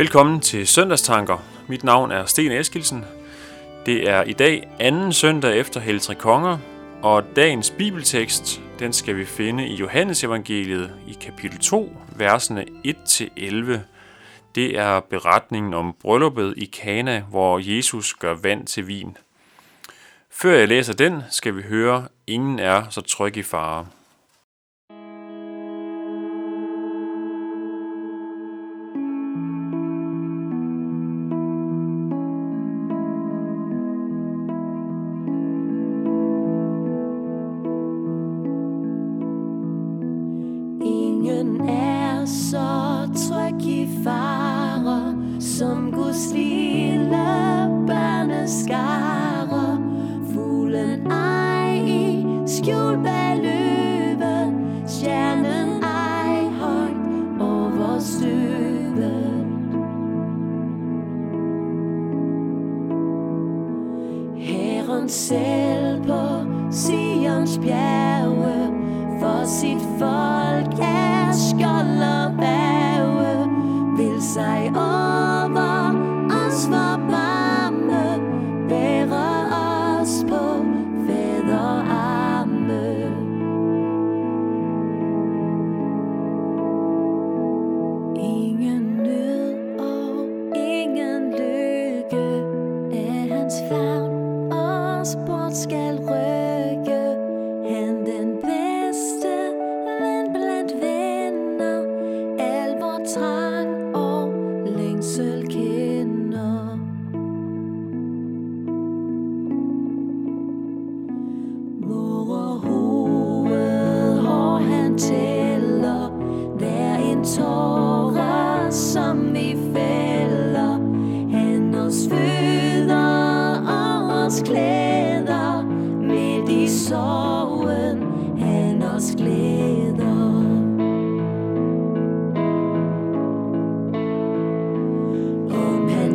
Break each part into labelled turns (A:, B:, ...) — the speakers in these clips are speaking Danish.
A: Velkommen til Søndagstanker. Mit navn er Sten Eskilsen. Det er i dag anden søndag efter Heltre Konger, og dagens bibeltekst, den skal vi finde i Johannes evangeliet i kapitel 2, versene 1-11. Det er beretningen om brylluppet i Kana, hvor Jesus gør vand til vin. Før jeg læser den, skal vi høre, ingen er så tryg i fare.
B: Som Guds lille børneskare. Fuglen ej i skjul bag løven, stjernen ej højt over støvet. Herren selv på Sions bjerge, for sit folk er skjold og bæve, vil sig om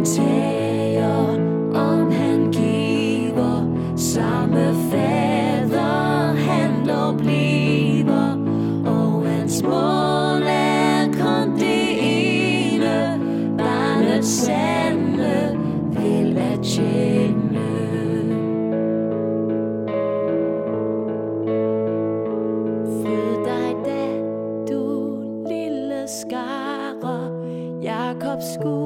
B: tager, om han giver, samme fader han dog bliver. Og hans mål er kun det ene, barnets sande vil at tjene. Fryd dig da, du lille skare, Jakobs Gud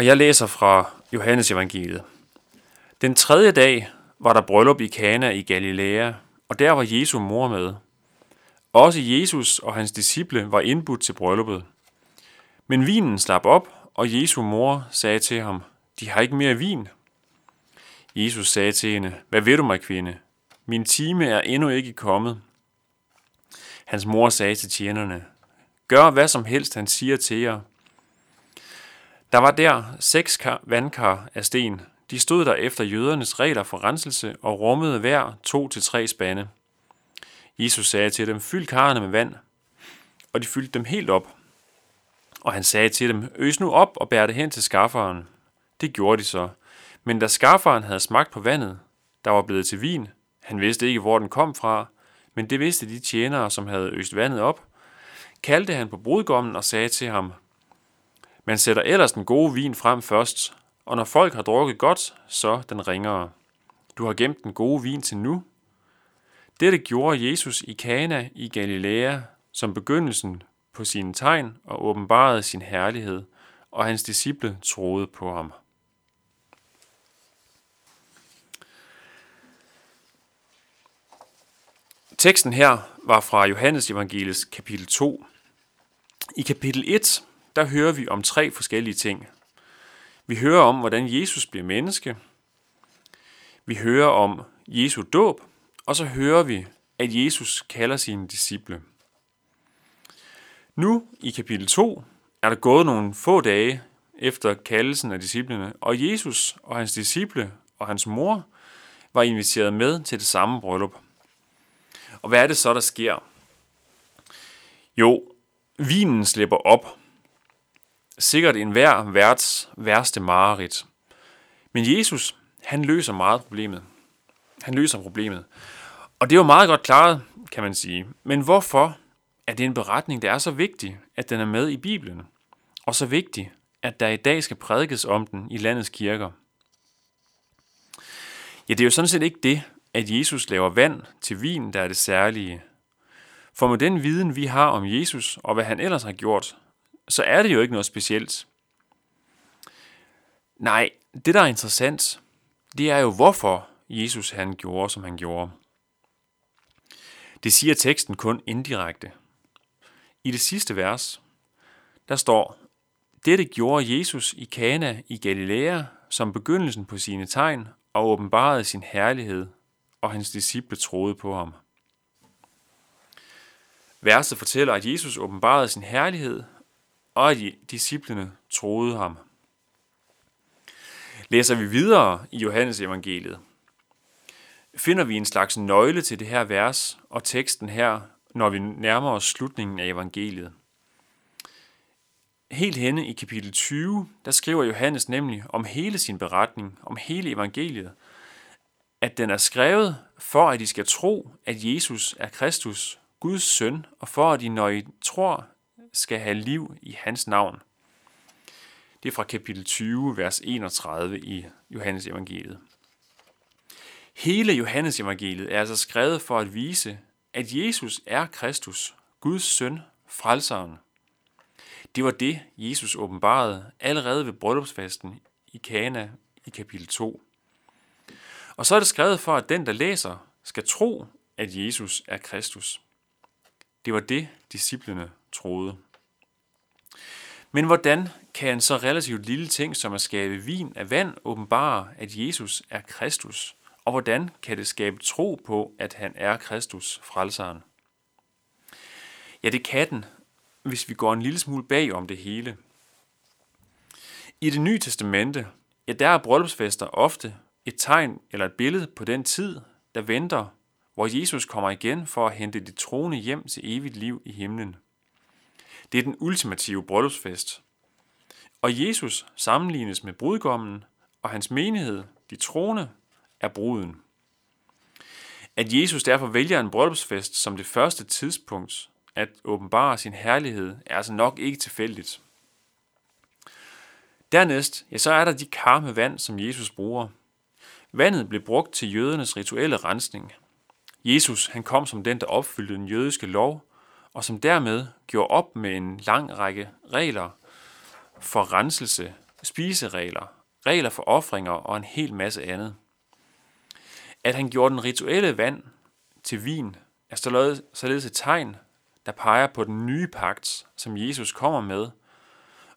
A: Og jeg læser fra Johannes evangeliet. Den tredje dag var der bryllup i Kana i Galilea, og der var Jesu mor med. Også Jesus og hans disciple var indbudt til brylluppet. Men vinen slap op, og Jesu mor sagde til ham, de har ikke mere vin. Jesus sagde til hende, hvad ved du mig, kvinde? Min time er endnu ikke kommet. Hans mor sagde til tjenerne, gør hvad som helst han siger til jer. Der var der seks kar, vandkar af sten. De stod der efter jødernes regler for renselse og rummede hver to til tre spande. Jesus sagde til dem, fyld karrene med vand, og de fyldte dem helt op. Og han sagde til dem, øs nu op og bær det hen til skafferen. Det gjorde de så. Men da skafferen havde smagt på vandet, der var blevet til vin, han vidste ikke, hvor den kom fra, men det vidste de tjenere, som havde øst vandet op, kaldte han på brudgommen og sagde til ham, man sætter ellers den gode vin frem først, og når folk har drukket godt, så den ringere. Du har gemt den gode vin til nu. Dette gjorde Jesus i Kana i Galilea som begyndelsen på sine tegn og åbenbarede sin herlighed, og hans disciple troede på ham. Teksten her var fra Johannes Evangeliets kapitel 2. I kapitel 1, der hører vi om tre forskellige ting. Vi hører om, hvordan Jesus bliver menneske. Vi hører om Jesu dåb, og så hører vi, at Jesus kalder sine disciple. Nu i kapitel 2 er der gået nogle få dage efter kaldelsen af disciplene, og Jesus og hans disciple og hans mor var inviteret med til det samme bryllup. Og hvad er det så, der sker? Jo, vinen slipper op. Sikkert en hver værts værste mareridt. Men Jesus, han løser meget problemet. Han løser problemet. Og det er jo meget godt klaret, kan man sige. Men hvorfor er det en beretning, der er så vigtig, at den er med i Bibelen? Og så vigtig, at der i dag skal prædikes om den i landets kirker? Ja, det er jo sådan set ikke det, at Jesus laver vand til vin, der er det særlige. For med den viden, vi har om Jesus og hvad han ellers har gjort, så er det jo ikke noget specielt. Nej, det der er interessant, det er jo hvorfor Jesus han gjorde, som han gjorde. Det siger teksten kun indirekte. I det sidste vers, der står, Dette gjorde Jesus i Kana i Galilea som begyndelsen på sine tegn og åbenbarede sin herlighed, og hans disciple troede på ham. Verset fortæller, at Jesus åbenbarede sin herlighed, og at disciplene troede ham. Læser vi videre i Johannes evangeliet, finder vi en slags nøgle til det her vers og teksten her, når vi nærmer os slutningen af evangeliet. Helt henne i kapitel 20, der skriver Johannes nemlig om hele sin beretning, om hele evangeliet, at den er skrevet for, at I skal tro, at Jesus er Kristus, Guds søn, og for at I, når I tror, skal have liv i hans navn. Det er fra kapitel 20, vers 31 i Johannes evangeliet. Hele Johannes evangeliet er altså skrevet for at vise, at Jesus er Kristus, Guds søn, frelseren. Det var det, Jesus åbenbarede allerede ved bryllupsfesten i Kana i kapitel 2. Og så er det skrevet for, at den, der læser, skal tro, at Jesus er Kristus. Det var det, disciplene troede. Men hvordan kan en så relativt lille ting som at skabe vin af vand åbenbare, at Jesus er Kristus? Og hvordan kan det skabe tro på, at han er Kristus, frelseren? Ja, det kan den, hvis vi går en lille smule bag om det hele. I det nye testamente, ja, der er bryllupsfester ofte et tegn eller et billede på den tid, der venter, hvor Jesus kommer igen for at hente de troende hjem til evigt liv i himlen. Det er den ultimative bryllupsfest. Og Jesus sammenlignes med brudgommen, og hans menighed, de troende, er bruden. At Jesus derfor vælger en bryllupsfest som det første tidspunkt at åbenbare sin herlighed, er altså nok ikke tilfældigt. Dernæst, ja, så er der de kar med vand, som Jesus bruger. Vandet blev brugt til jødernes rituelle rensning. Jesus han kom som den, der opfyldte den jødiske lov, og som dermed gjorde op med en lang række regler for renselse, spiseregler, regler for ofringer og en hel masse andet. At han gjorde den rituelle vand til vin, er således et tegn, der peger på den nye pagt, som Jesus kommer med,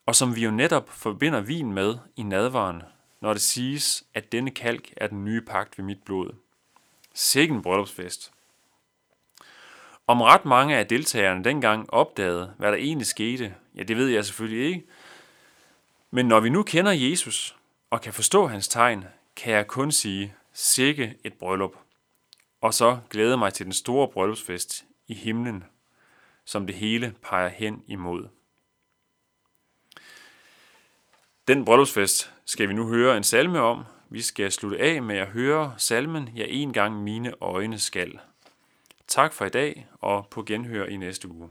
A: og som vi jo netop forbinder vin med i nadvaren, når det siges, at denne kalk er den nye pagt ved mit blod. Sikken bryllupsfest. Om ret mange af deltagerne dengang opdagede, hvad der egentlig skete, ja det ved jeg selvfølgelig ikke, Men når vi nu kender Jesus og kan forstå hans tegn, kan jeg kun sige, sikke et bryllup. Og så glæde mig til den store bryllupsfest i himlen, som det hele peger hen imod. Den bryllupsfest skal vi nu høre en salme om. Vi skal slutte af med at høre salmen, ja en gang mine øjne skal. Tak for i dag, og på genhør i næste uge.